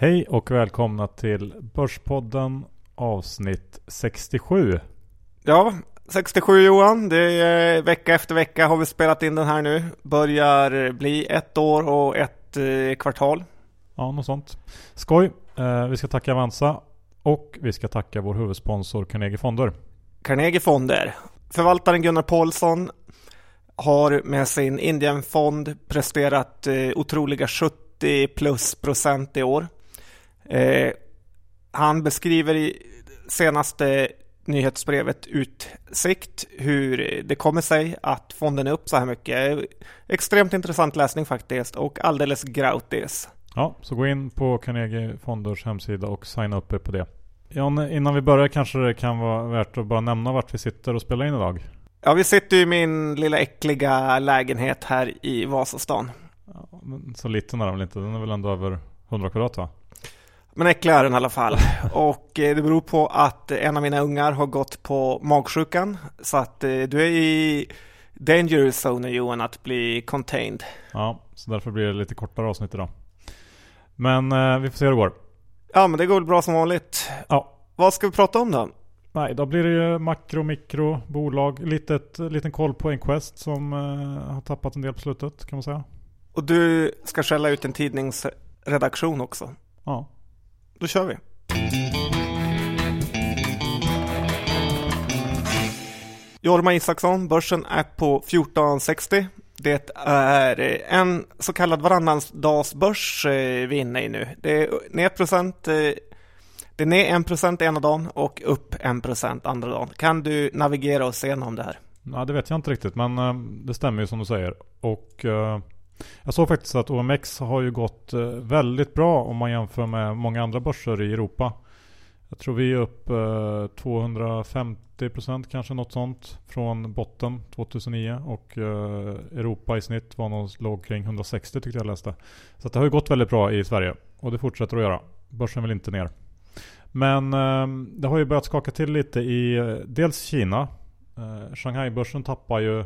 Hej och välkomna till Börspodden avsnitt 67. Ja, 67 Johan. Det är vecka efter vecka har vi spelat in den här nu. Börjar bli ett år och ett eh, kvartal. Ja, något sånt. Skoj. Eh, vi ska tacka Avanza och vi ska tacka vår huvudsponsor Carnegie Fonder. Carnegie Fonder. Förvaltaren Gunnar Paulsson har med sin Indienfond presterat eh, otroliga 70 plus procent i år. Eh, han beskriver i senaste nyhetsbrevet Utsikt hur det kommer sig att fonden är upp så här mycket. Extremt intressant läsning faktiskt och alldeles gratis. Ja, så gå in på Carnegie Fonders hemsida och signa upp er på det. Jan, innan vi börjar kanske det kan vara värt att bara nämna vart vi sitter och spelar in idag. Ja, vi sitter i min lilla äckliga lägenhet här i Vasastan. Ja, så liten är den väl inte? Den är väl ändå över 100 kvadrat va? Men äcklig är den i alla fall. Och eh, det beror på att en av mina ungar har gått på magsjukan. Så att eh, du är i danger zone Johan att bli contained. Ja, så därför blir det lite kortare avsnitt idag. Men eh, vi får se hur det går. Ja, men det går väl bra som vanligt. Ja. Vad ska vi prata om då? Nej, då blir det ju makro, mikro, bolag. Litet, liten koll på Enquest som eh, har tappat en del på slutet kan man säga. Och du ska skälla ut en tidningsredaktion också. Ja. Då kör vi. Jorma Isaksson, börsen är på 1460. Det är en så kallad varannandagsbörs eh, vi är inne i nu. Det är ner procent, eh, det är ner en procent ena dagen och upp en procent andra dagen. Kan du navigera oss igenom det här? Nej, det vet jag inte riktigt, men eh, det stämmer ju som du säger. Och jag såg faktiskt att OMX har ju gått eh, väldigt bra om man jämför med många andra börser i Europa. Jag tror vi är upp eh, 250% kanske något sånt från botten 2009 och eh, Europa i snitt var någon, låg kring 160 tyckte jag läste. Så det har ju gått väldigt bra i Sverige och det fortsätter att göra. Börsen vill inte ner. Men ehm, det har ju börjat skaka till lite i dels Kina Shanghai-börsen tappar ju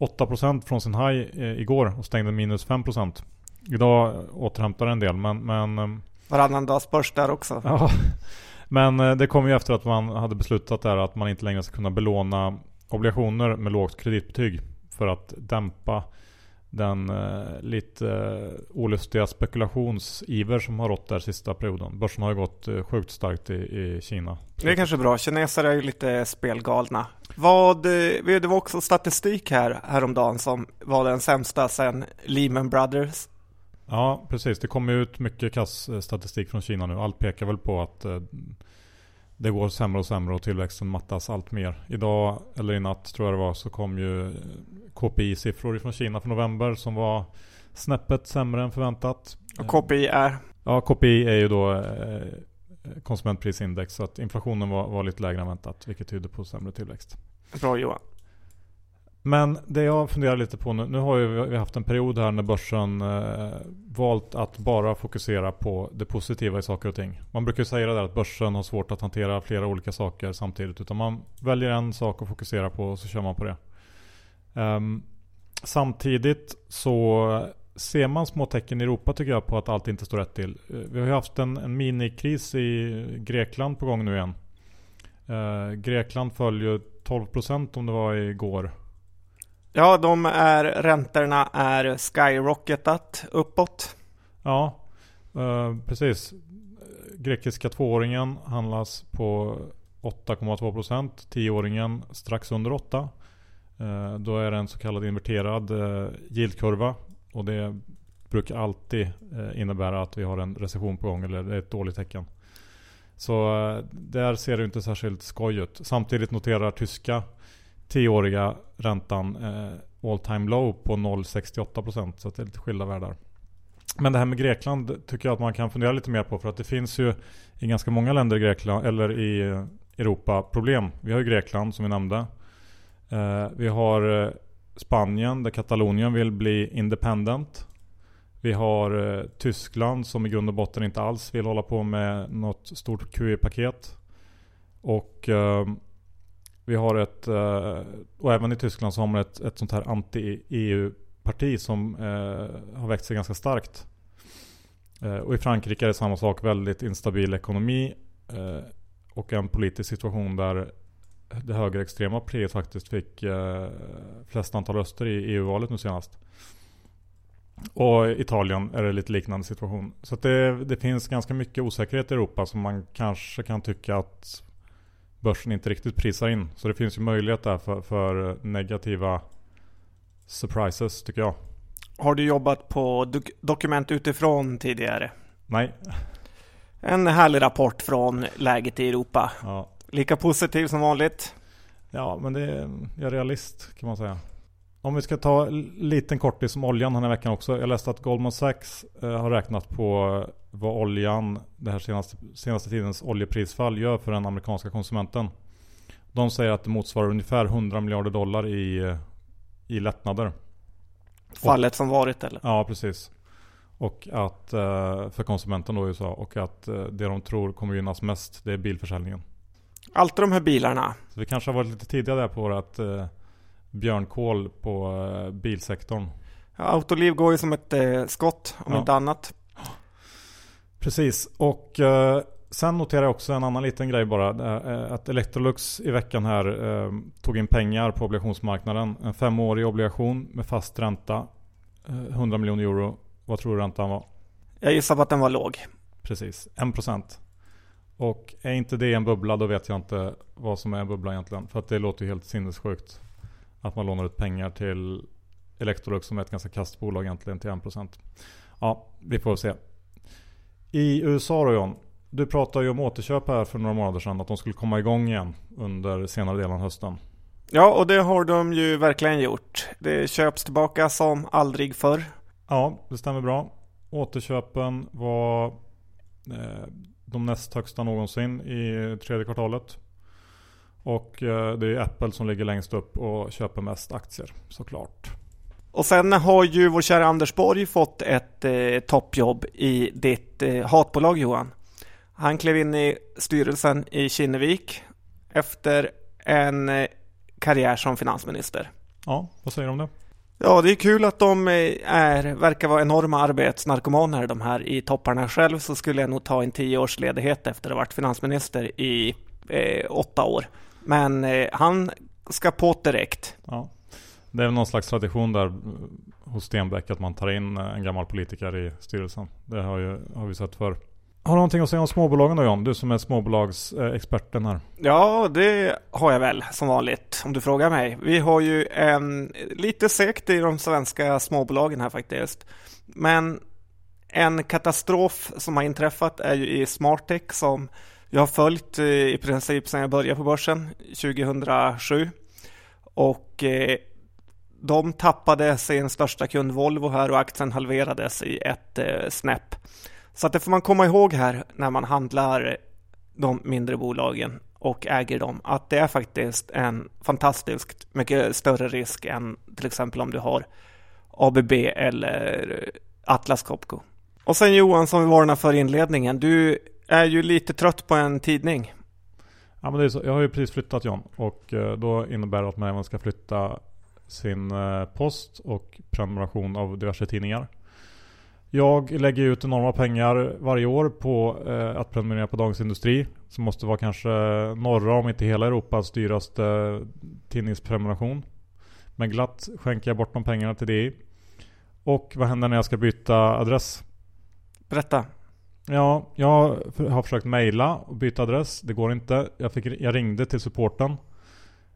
8% från sin high eh, igår och stängde minus 5%. Idag återhämtar en del men... men eh, Varannan dags börs där också. Ja. Men eh, det kom ju efter att man hade beslutat där att man inte längre ska kunna belåna obligationer med lågt kreditbetyg. För att dämpa den eh, lite eh, olustiga spekulationsiver som har rått där sista perioden. Börsen har ju gått eh, sjukt starkt i, i Kina. Det är kanske bra. Kineser är ju lite spelgalna. Vad, eh, det var också statistik här häromdagen som var den sämsta sedan Lehman Brothers. Ja, precis. Det kommer ut mycket kass eh, statistik från Kina nu. Allt pekar väl på att eh, det går sämre och sämre och tillväxten mattas allt mer. Idag, eller i natt tror jag det var, så kom ju KPI-siffror från Kina för november som var snäppet sämre än förväntat. Och KPI är? Ja, KPI är ju då eh, konsumentprisindex. Så att inflationen var, var lite lägre än väntat. Vilket tyder på sämre tillväxt. Bra Johan. Men det jag funderar lite på nu. Nu har ju vi haft en period här när börsen eh, valt att bara fokusera på det positiva i saker och ting. Man brukar säga det där att börsen har svårt att hantera flera olika saker samtidigt. Utan man väljer en sak att fokusera på och så kör man på det. Um, samtidigt så ser man små tecken i Europa tycker jag på att allt inte står rätt till. Eh, vi har ju haft en, en minikris i Grekland på gång nu igen. Uh, Grekland föll ju 12% om det var igår. Ja, de är, räntorna är skyrocketat uppåt. Ja, eh, precis. Grekiska tvååringen handlas på 8,2%. Tioåringen strax under 8%. Eh, då är det en så kallad inverterad eh, yieldkurva. Och det brukar alltid eh, innebära att vi har en recession på gång eller det är ett dåligt tecken. Så eh, där ser det inte särskilt skoj ut. Samtidigt noterar tyska tioåriga räntan eh, all time low på 0,68% så det är lite skilda världar. Men det här med Grekland tycker jag att man kan fundera lite mer på för att det finns ju i ganska många länder i Grekland eller i Europa problem. Vi har ju Grekland som vi nämnde. Eh, vi har eh, Spanien där Katalonien vill bli independent. Vi har eh, Tyskland som i grund och botten inte alls vill hålla på med något stort QE-paket. Och eh, vi har ett, eh, och även i Tyskland så har man ett, ett sånt här anti-EU-parti som eh, har växt sig ganska starkt. Eh, och i Frankrike är det samma sak, väldigt instabil ekonomi eh, och en politisk situation där det högerextrema partiet faktiskt fick eh, flest antal röster i EU-valet nu senast. Och i Italien är det lite liknande situation. Så det, det finns ganska mycket osäkerhet i Europa som man kanske kan tycka att börsen inte riktigt prisar in. Så det finns ju möjlighet där för, för negativa surprises tycker jag. Har du jobbat på dok Dokument utifrån tidigare? Nej. En härlig rapport från läget i Europa. Ja. Lika positiv som vanligt? Ja, men det är, jag är realist kan man säga. Om vi ska ta liten kortis om oljan den här veckan också. Jag läste att Goldman Sachs eh, har räknat på vad oljan, det här senaste, senaste tidens oljeprisfall gör för den amerikanska konsumenten. De säger att det motsvarar ungefär 100 miljarder dollar i, i lättnader. Fallet och, som varit eller? Ja, precis. Och att eh, för konsumenten då i USA och att eh, det de tror kommer gynnas mest det är bilförsäljningen. Alltid de här bilarna. Så vi kanske har varit lite tidiga där på att eh, björnkål på eh, bilsektorn. Ja, Autoliv går ju som ett eh, skott om ja. inte annat. Precis, och eh, sen noterar jag också en annan liten grej bara. Eh, att Electrolux i veckan här eh, tog in pengar på obligationsmarknaden. En femårig obligation med fast ränta. 100 miljoner euro. Vad tror du räntan var? Jag gissar på att den var låg. Precis, 1%. Och är inte det en bubbla då vet jag inte vad som är en bubbla egentligen. För att det låter ju helt sinnessjukt. Att man lånar ut pengar till Electrolux som är ett ganska kastbolag egentligen till 1%. Ja, vi får se. I USA då John. Du pratade ju om återköp här för några månader sedan. Att de skulle komma igång igen under senare delen av hösten. Ja, och det har de ju verkligen gjort. Det köps tillbaka som aldrig förr. Ja, det stämmer bra. Återköpen var eh, de näst högsta någonsin i tredje kvartalet. Och eh, det är Apple som ligger längst upp och köper mest aktier såklart. Och sen har ju vår kära Anders Borg fått ett eh, toppjobb i ditt eh, hatbolag Johan. Han klev in i styrelsen i Kinnevik efter en eh, karriär som finansminister. Ja, vad säger du om det? Ja, det är kul att de eh, är, verkar vara enorma arbetsnarkomaner de här i topparna. Själv så skulle jag nog ta en tio års ledighet efter att ha varit finansminister i eh, åtta år. Men eh, han ska på direkt. Ja. Det är väl någon slags tradition där hos Stenbeck att man tar in en gammal politiker i styrelsen. Det har, ju, har vi sett förr. Har du någonting att säga om småbolagen då John? Du som är småbolagsexperten här. Ja, det har jag väl som vanligt om du frågar mig. Vi har ju en lite sekt i de svenska småbolagen här faktiskt. Men en katastrof som har inträffat är ju i Smartech som jag har följt eh, i princip sedan jag började på börsen 2007. Och eh, de tappade sin största kund Volvo här och aktien halverades i ett eh, snäpp. Så att det får man komma ihåg här när man handlar de mindre bolagen och äger dem, att det är faktiskt en fantastiskt mycket större risk än till exempel om du har ABB eller Atlas Copco. Och sen Johan, som vi varnade för inledningen, du är ju lite trött på en tidning. Ja, men det är så. Jag har ju precis flyttat John och eh, då innebär det att man även ska flytta sin eh, post och prenumeration av diverse tidningar. Jag lägger ut enorma pengar varje år på eh, att prenumerera på Dagens Industri. Som måste vara kanske norra, om inte hela Europas dyraste tidningsprenumeration. Men glatt skänker jag bort de pengarna till det. Och vad händer när jag ska byta adress? Berätta. Ja, jag har försökt mejla och byta adress. Det går inte. Jag, fick, jag ringde till supporten.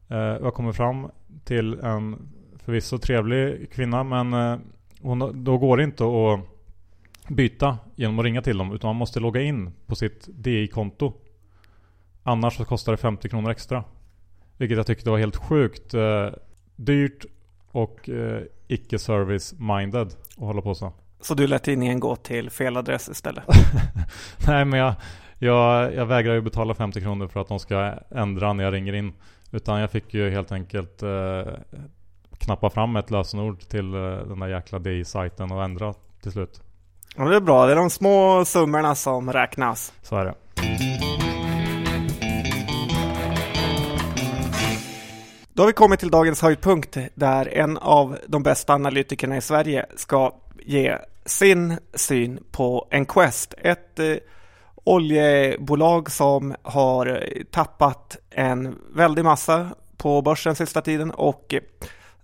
Eh, jag kommer fram till en förvisso trevlig kvinna men eh, hon, då går det inte att byta genom att ringa till dem. Utan man måste logga in på sitt DI-konto. Annars så kostar det 50 kronor extra. Vilket jag tyckte var helt sjukt eh, dyrt och eh, icke service minded att hålla på så. Så du lät tidningen gå till fel adress istället? Nej men jag, jag, jag vägrar ju betala 50 kronor för att de ska ändra när jag ringer in. Utan jag fick ju helt enkelt eh, knappa fram ett lösenord till eh, den där jäkla DI-sajten och ändra till slut. Ja, det är bra. Det är de små summorna som räknas. Så är det. Då har vi kommit till dagens höjdpunkt där en av de bästa analytikerna i Sverige ska ge sin syn på Enquest. Ett eh, oljebolag som har eh, tappat en väldig massa på börsen sista tiden och eh,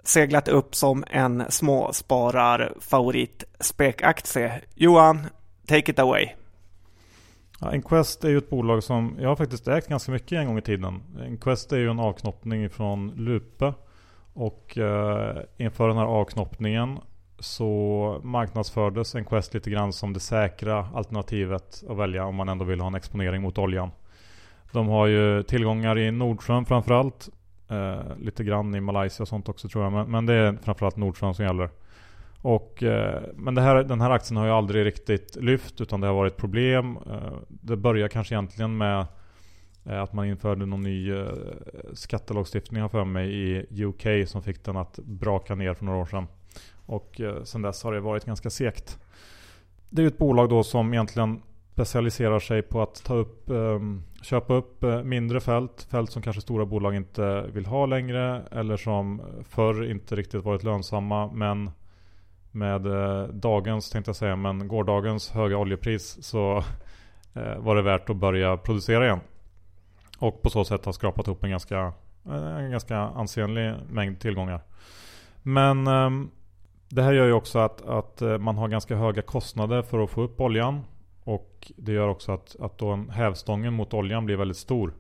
seglat upp som en småspararfavorit spekaktie. Johan, take it away. Ja, Enquest är ju ett bolag som jag har faktiskt ägt ganska mycket en gång i tiden. Enquest är ju en avknoppning från Lupe. Och eh, inför den här avknoppningen så marknadsfördes Enquest lite grann som det säkra alternativet att välja om man ändå vill ha en exponering mot oljan. De har ju tillgångar i Nordsjön framförallt. Eh, lite grann i Malaysia och sånt också tror jag. Men, men det är framförallt Nordsjön som gäller. Och, eh, men här, den här aktien har ju aldrig riktigt lyft utan det har varit problem. Eh, det börjar kanske egentligen med eh, att man införde någon ny eh, skattelagstiftning för mig i UK som fick den att braka ner för några år sedan. Och eh, sen dess har det varit ganska segt. Det är ju ett bolag då som egentligen specialiserar sig på att ta upp, ehm, köpa upp eh, mindre fält. Fält som kanske stora bolag inte vill ha längre. Eller som förr inte riktigt varit lönsamma. Men med eh, dagens, tänkte jag säga, men gårdagens höga oljepris så eh, var det värt att börja producera igen. Och på så sätt har skrapat ihop en ganska, en ganska ansenlig mängd tillgångar. Men ehm, det här gör ju också att, att eh, man har ganska höga kostnader för att få upp oljan. Och det gör också att, att då en hävstången mot oljan blir väldigt stor.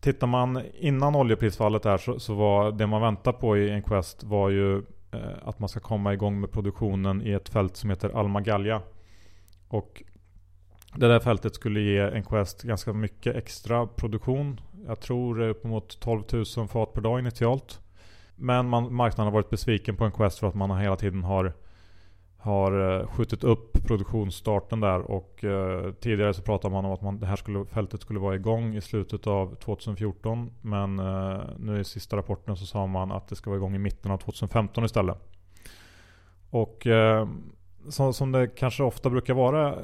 Tittar man innan oljeprisfallet här så, så var det man väntar på i Enquest var ju eh, att man ska komma igång med produktionen i ett fält som heter Almagalja. Och det där fältet skulle ge Enquest ganska mycket extra produktion. Jag tror uppemot 12 000 fat per dag initialt. Men man, marknaden har varit besviken på en Quest för att man hela tiden har har eh, skjutit upp produktionsstarten där och eh, tidigare så pratade man om att man, det här skulle, fältet skulle vara igång i slutet av 2014 men eh, nu i sista rapporten så sa man att det ska vara igång i mitten av 2015 istället. Och eh, som, som det kanske ofta brukar vara eh,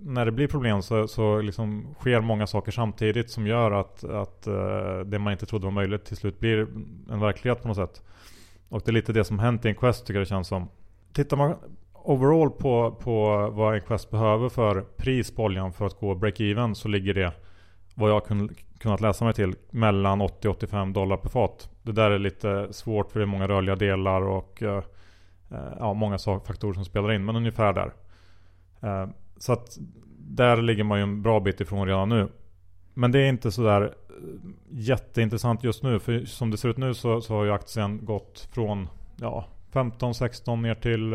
när det blir problem så, så liksom sker många saker samtidigt som gör att, att eh, det man inte trodde var möjligt till slut blir en verklighet på något sätt. Och det är lite det som hänt i en Quest tycker jag det känns som. Tittar man overall på, på vad en Quest behöver för pris på oljan för att gå break-even så ligger det vad jag kun, kunnat läsa mig till mellan 80-85 dollar per fat. Det där är lite svårt för det är många rörliga delar och uh, Eh, ja, många faktorer som spelar in, men ungefär där. Eh, så att där ligger man ju en bra bit ifrån redan nu. Men det är inte sådär eh, jätteintressant just nu. För som det ser ut nu så, så har ju aktien gått från ja, 15-16 ner till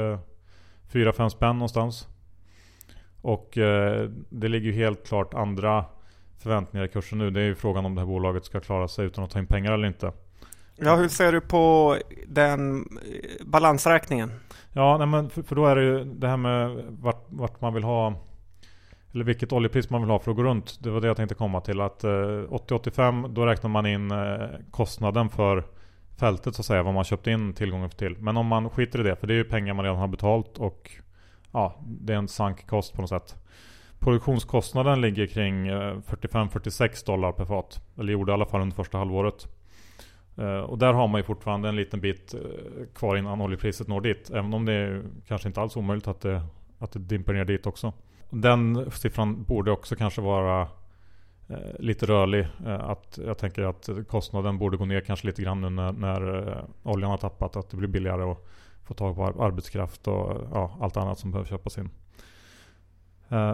4-5 spänn någonstans. Och eh, det ligger ju helt klart andra förväntningar i kursen nu. Det är ju frågan om det här bolaget ska klara sig utan att ta in pengar eller inte. Ja, hur ser du på den eh, balansräkningen? Ja, nej men för, för, då är det ju det här med vart, vart, man vill ha eller vilket oljepris man vill ha för att gå runt. Det var det jag tänkte komma till. Att eh, 80-85 då räknar man in eh, kostnaden för fältet så att säga. Vad man köpt in tillgången till. Men om man skiter i det, för det är ju pengar man redan har betalt och ja, det är en sank kost på något sätt. Produktionskostnaden ligger kring eh, 45-46 dollar per fat. Eller gjorde i alla fall under första halvåret. Eh, och där har man ju fortfarande en liten bit eh, kvar innan oljepriset når dit. Även om det är kanske inte alls omöjligt att det, att det dimper ner dit också. Den siffran borde också kanske vara eh, lite rörlig. att jag tänker att kostnaden borde gå ner kanske lite grann nu när, när oljan har tappat. Att det blir billigare att få tag på arbetskraft och ja, allt annat som behöver köpas in.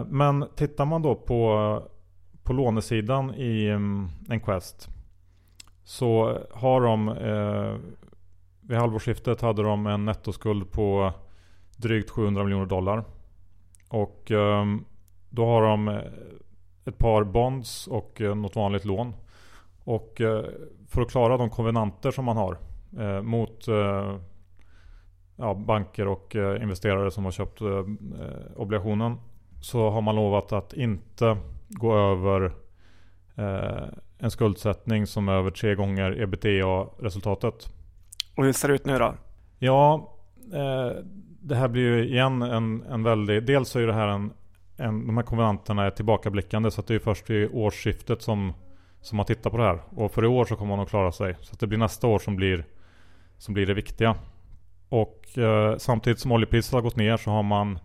men tittar man då på, på lånesidan i mm, Enquest så har de eh, vid halvårsskiftet hade de en nettoskuld på drygt 700 miljoner dollar. Och eh, då har de eh, ett par bonds och eh, något vanligt lån. Och eh, för att klara de konvenanter som man har eh, mot eh, ja, banker och eh, investerare som har köpt eh, eh, obligationen. Så har man lovat att inte gå över en skuldsättning som är över tre gånger ebitda-resultatet. Och hur ser det ut nu då? Ja, eh, det här blir ju igen en, en väldig... Dels så är det här en, en... De här konvenanterna är tillbakablickande så att det är först i årsskiftet som, som man tittar på det här. Och för i år så kommer man att klara sig. Så att det blir nästa år som blir, som blir det viktiga. Och eh, samtidigt som oljepriset har gått ner så har man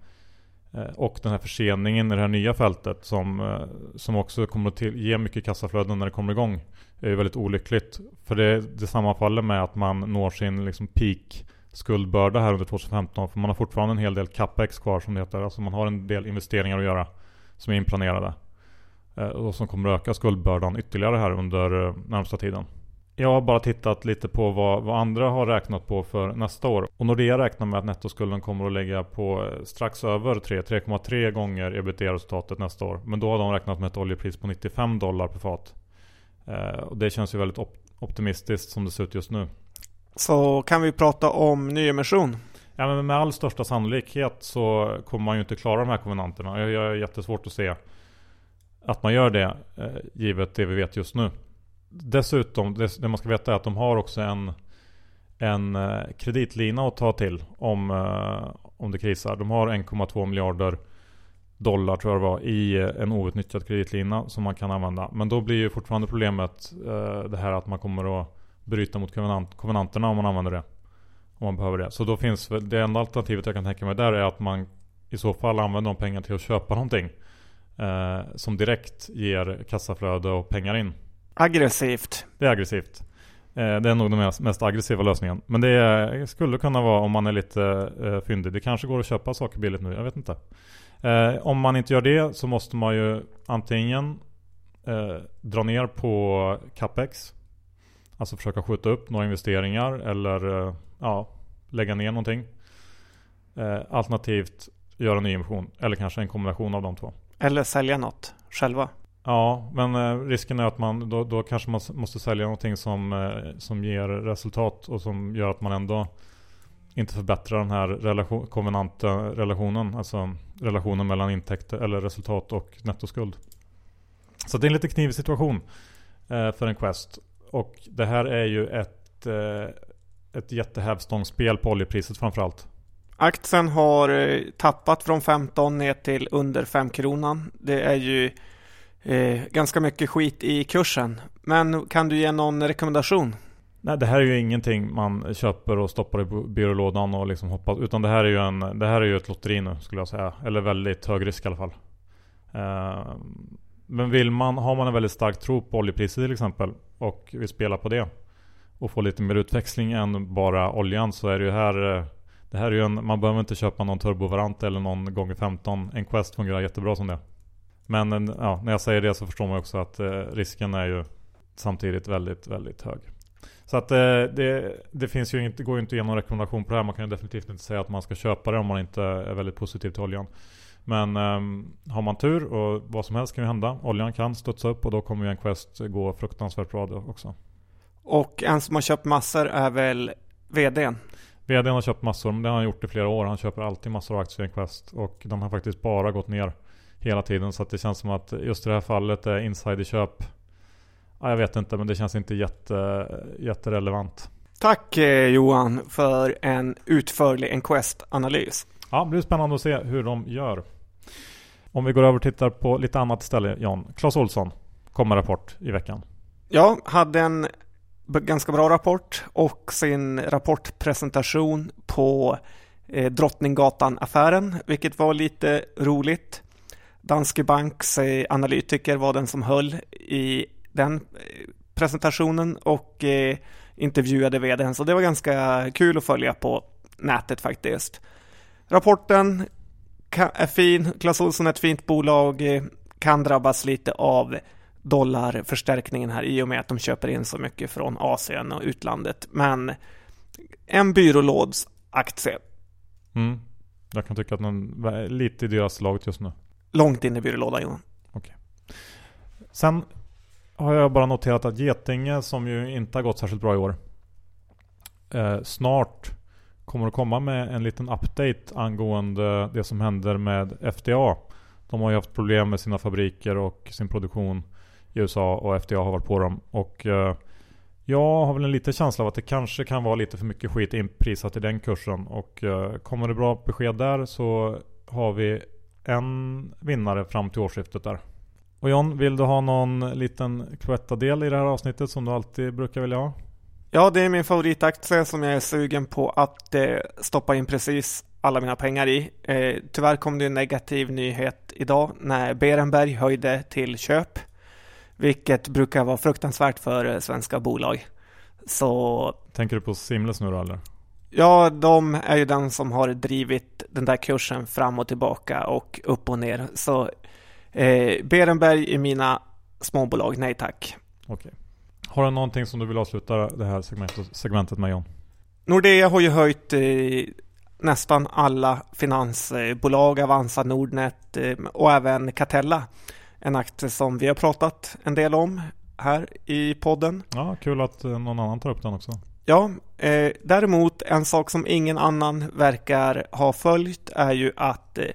Eh, och den här förseningen i det här nya fältet som, eh, som också kommer att till, ge mycket kassaflöden när det kommer igång. är ju väldigt olyckligt. För det, det sammanfaller med att man når sin liksom peak skuldbörda här under 2015. För man har fortfarande en hel del capex kvar som det heter. Alltså man har en del investeringar att göra som är inplanerade. Eh, och som kommer att öka skuldbördan ytterligare här under närmsta tiden. Jag har bara tittat lite på vad, vad, andra har räknat på för nästa år. Och Nordea räknar med att nettoskulden kommer att ligga på eh, strax över 3, 3,3 gånger ebitda-resultatet nästa år. Men då har de räknat med ett oljepris på 95 dollar per fat. Eh, och det känns ju väldigt op optimistiskt som det ser ut just nu. Så kan vi prata om nyemission? Ja men med all största sannolikhet så kommer man ju inte klara de här konvenanterna. Jag har jättesvårt att se att man gör det eh, givet det vi vet just nu dessutom, det, det, man ska veta är att de har också en, en eh, kreditlina att ta till om, eh, om det krisar. De har 1,2 miljarder dollar tror jag det var i eh, en outnyttjad kreditlina som man kan använda. Men då blir ju fortfarande problemet det här att man kommer att bryta mot konvenant, konvenanterna om man använder det. Om man behöver det. Så då finns det enda alternativet jag kan tänka mig där är att man i så fall använder de pengarna till att köpa någonting. Eh, som direkt ger kassaflöde och pengar in. Aggressivt. Det är aggressivt. Eh, det är nog den mest, aggressiva lösningen. Men det skulle kunna vara om man är lite eh, fyndig. Det kanske går att köpa saker billigt nu, jag vet inte. Eh, om man inte gör det så måste man ju antingen dra ner på capex. Alltså försöka skjuta upp några investeringar eller ja, lägga ner någonting. alternativt göra en nyemission. Eller kanske en kombination av de två. Eller sälja något själva. Ja, men eh, risken är att man då, då kanske man måste sälja någonting som, eh, som ger resultat och som gör att man ändå inte förbättrar den här relation, konvenanta relationen. Alltså relationen mellan intäkter eller resultat och nettoskuld. Så det är en lite knivig situation eh, för en Quest. Och det här är ju ett, ett jättehävstångsspel på oljepriset framförallt. Aktien har tappat från 15 ner till under 5 kronan. Det är ju eh, ganska mycket skit i kursen. Men kan du ge någon rekommendation? Nej, det här är ju ingenting man köper och stoppar i byrålådan och liksom hoppas. Utan det här är ju, en, det här är ju ett lotteri nu skulle jag säga. Eller väldigt hög risk i alla fall. Eh, men vill man, har man en väldigt stark tro på oljepriset till exempel och vill spela på det och få lite mer utväxling än bara oljan så är det ju här eh, det här är ju en, man behöver inte köpa någon turbovariant eller någon gånger 15. En Quest fungerar jättebra som det. Men ja, när jag säger det så förstår man också att eh, risken är ju samtidigt väldigt, väldigt hög. Så att eh, det, det finns ju inte, går ju inte någon rekommendation på det här. Man kan ju definitivt inte säga att man ska köpa det om man inte är väldigt positiv till oljan. Men um, har man tur och vad som helst kan ju hända. Oljan kan studsa upp och då kommer ju en Quest gå fruktansvärt bra också. Och en som har köpt massor är väl VDn? VDn har köpt massor, men det har han gjort i flera år. Han köper alltid massor av aktier i en Quest. Och den har faktiskt bara gått ner hela tiden. Så att det känns som att just i det här fallet är insiderköp Ja, jag vet inte, men det känns inte jätte, jätterelevant. Tack eh, Johan för en utförlig Enquest-analys. Ja, det blir spännande att se hur de gör. Om vi går över och tittar på lite annat ställe, Jan. Clas Olsson kom med rapport i veckan. Ja, hade en ganska bra rapport och sin rapportpresentation på eh, Drottninggatan-affären, vilket var lite roligt. Danske Banks analytiker var den som höll i den eh, presentationen och eh, intervjuade vdn. Så det var ganska kul att följa på nätet faktiskt. Rapporten är fin. Clas Ohlson är ett fint bolag. Eh, kan drabbas lite av dollarförstärkningen här i och med att de köper in så mycket från Asien och utlandet. Men en byrålådsaktie. Mm. Jag kan tycka att den är lite i deras laget just nu långt in i byrålådan Johan. Okay. Sen har jag bara noterat att Getinge som ju inte har gått särskilt bra i år eh, snart kommer att komma med en liten update angående det som händer med FDA. De har ju haft problem med sina fabriker och sin produktion i USA och FDA har varit på dem. Och eh, jag har väl en liten känsla av att det kanske kan vara lite för mycket skit inprisat i den kursen. Och eh, kommer det bra besked där så har vi en vinnare fram till årsskiftet där. Och John, vill du ha någon liten Cloetta-del i det här avsnittet som du alltid brukar vilja ha? Ja, det är min favoritaktie som jag är sugen på att eh, stoppa in precis alla mina pengar i. Eh, tyvärr kom det en negativ nyhet idag när Berenberg höjde till köp, vilket brukar vara fruktansvärt för eh, svenska bolag. Så... Tänker du på Simles nu då eller? Ja, de är ju den som har drivit den där kursen fram och tillbaka och upp och ner. Så eh, Berenberg i mina småbolag, nej tack. Okej. Har du någonting som du vill avsluta det här segmentet, segmentet med John? Nordea har ju höjt eh, nästan alla finansbolag, Avanza, Nordnet eh, och även Catella. En aktie som vi har pratat en del om här i podden. Ja, kul att eh, någon annan tar upp den också. Ja, eh, däremot en sak som ingen annan verkar ha följt är ju att eh,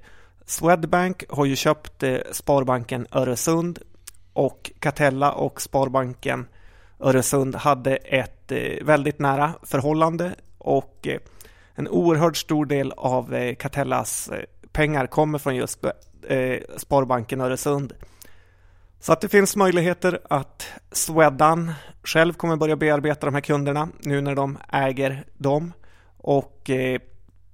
Swedbank har ju köpt eh, Sparbanken Öresund och Catella och Sparbanken Öresund hade ett eh, väldigt nära förhållande och eh, en oerhört stor del av eh, Catellas eh, pengar kommer från just eh, Sparbanken Öresund. Så att det finns möjligheter att Swedan själv kommer börja bearbeta de här kunderna nu när de äger dem. Och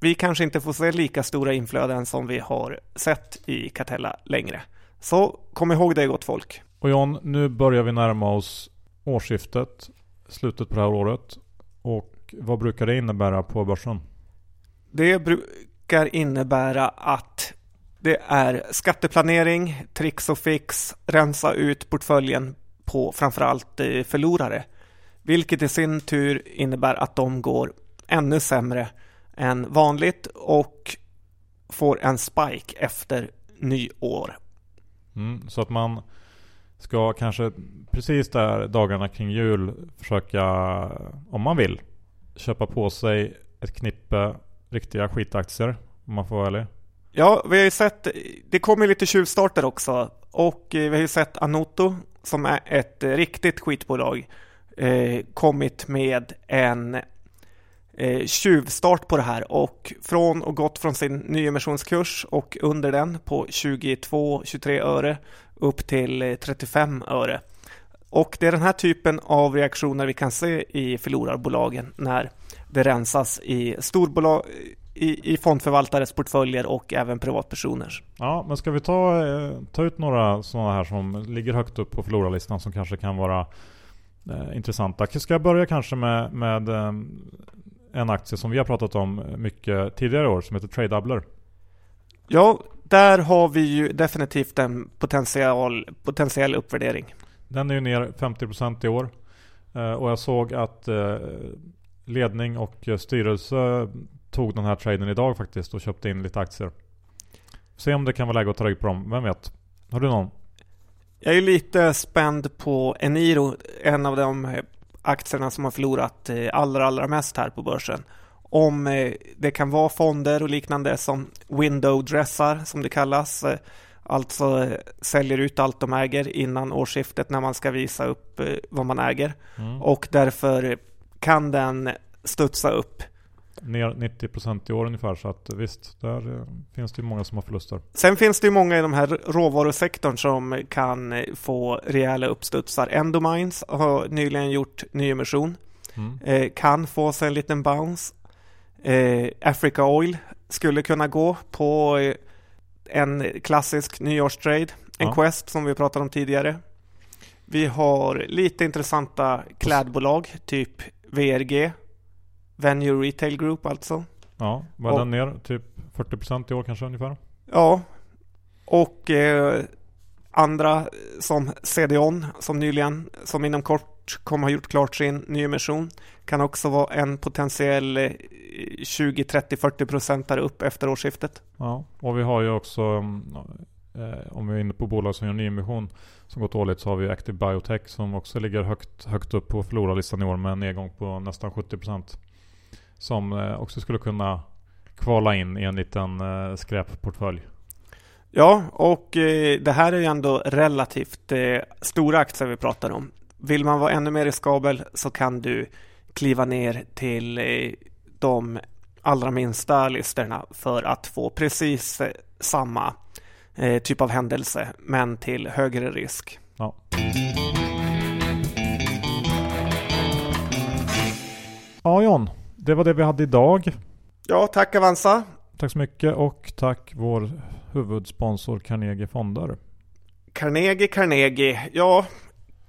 vi kanske inte får se lika stora inflöden som vi har sett i Catella längre. Så kom ihåg det gott folk. Och John, nu börjar vi närma oss årsskiftet, slutet på det här året. Och vad brukar det innebära på börsen? Det brukar innebära att det är skatteplanering, tricks och fix, rensa ut portföljen på framförallt förlorare. Vilket i sin tur innebär att de går ännu sämre än vanligt och får en spike efter nyår. Mm, så att man ska kanske precis där dagarna kring jul försöka, om man vill, köpa på sig ett knippe riktiga skitaktier. Om man får vara ärlig. Ja, vi har ju sett, det kommer lite tjuvstarter också. Och eh, vi har ju sett Anoto som är ett eh, riktigt skitbolag eh, kommit med en eh, tjuvstart på det här och från och gått från sin nyemissionskurs och under den på 22-23 öre upp till eh, 35 öre. Och det är den här typen av reaktioner vi kan se i förlorarbolagen när det rensas i storbolag i, i fondförvaltares portföljer och även privatpersoners. Ja, men ska vi ta, eh, ta ut några sådana här som ligger högt upp på förlorarlistan som kanske kan vara eh, intressanta. Ska jag börja kanske med, med eh, en aktie som vi har pratat om mycket tidigare år som heter Trade Doubler? Ja, där har vi ju definitivt en potential, potentiell uppvärdering. Den är ju ner 50% i år. Eh, och jag såg att eh, ledning och styrelse tog den här traden idag faktiskt och köpte in lite aktier. Se om det kan vara läge att ta rygg på dem, vem vet? Har du någon? Jag är lite spänd på Eniro, en av de aktierna som har förlorat eh, allra, allra mest här på börsen om eh, det kan vara fonder och liknande som window dressar som det kallas. Eh, alltså eh, säljer ut allt de äger innan årsskiftet när man ska visa upp vad man äger. Mm. Och därför kan den studsa upp. Ner 90% i år ungefär så att visst, där finns det ju många som har förluster. Sen finns det ju många i de här råvarusektorn som kan få rejäla uppstudsar. Endomines har nyligen gjort nyemission. Mm. kan få sig en liten bounce. Eh, Africa Oil skulle kunna gå på eh, en klassisk nyårstrade. En ja. Quest som vi pratade om tidigare. Vi har lite intressanta klädbolag, typ VRG. Venue Retail Group alltså. Ja, var den ner typ 40% i år kanske ungefär? Ja, och eh, andra som CDON som nyligen, som inom kort kommer ha gjort klart sin nyemission kan också vara en potentiell 20, 30, 40 procentare upp efter årsskiftet. Ja, och vi har ju också eh, om vi är inne på bolag som gör nyemission som gått dåligt så har vi Active Biotech som också ligger högt, högt upp på förlorarlistan i år med en nedgång på nästan 70% som eh, också skulle kunna kvala in i en liten eh, skräpportfölj. Ja, och eh, det här är ju ändå relativt stora aktier vi pratar om. Vill man vara ännu mer riskabel så kan du kliva ner till de allra minsta listorna för att få precis samma typ av händelse men till högre risk. Ja. Ja John, det var det vi hade idag. Ja, tack Avanza. tack så mycket och tack vår huvudsponsor Carnegie Fonder. Carnegie, Carnegie. Ja,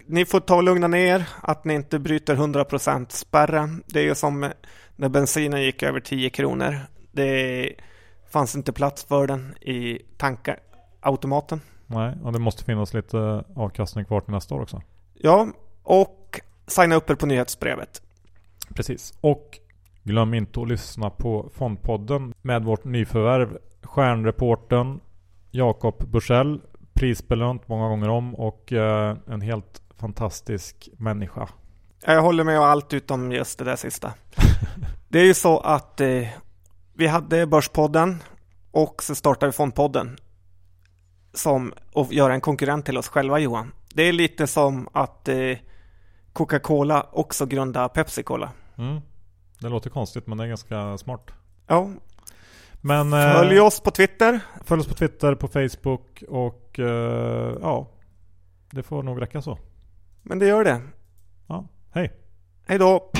ni får ta och lugna ner att ni inte bryter 100% spärren. Det är ju som när bensinen gick över 10 kronor. Det fanns inte plats för den i tankautomaten. Nej, och det måste finnas lite avkastning kvar till nästa år också. Ja, och signa upp er på nyhetsbrevet. Precis. Och glöm inte att lyssna på Fondpodden med vårt nyförvärv Stjärnreporten Jakob Bursell prisbelönt många gånger om och eh, en helt fantastisk människa. Jag håller med om allt utom just det där sista. det är ju så att eh, vi hade Börspodden och så startade vi Fondpodden som att göra en konkurrent till oss själva Johan. Det är lite som att eh, Coca-Cola också grundar Pepsi-Cola. Mm. Det låter konstigt men det är ganska smart. Ja. Men, följ eh, oss på Twitter. Följ oss på Twitter, på Facebook och eh, ja, det får nog räcka så. Men det gör det. Ja, hej. Hej då.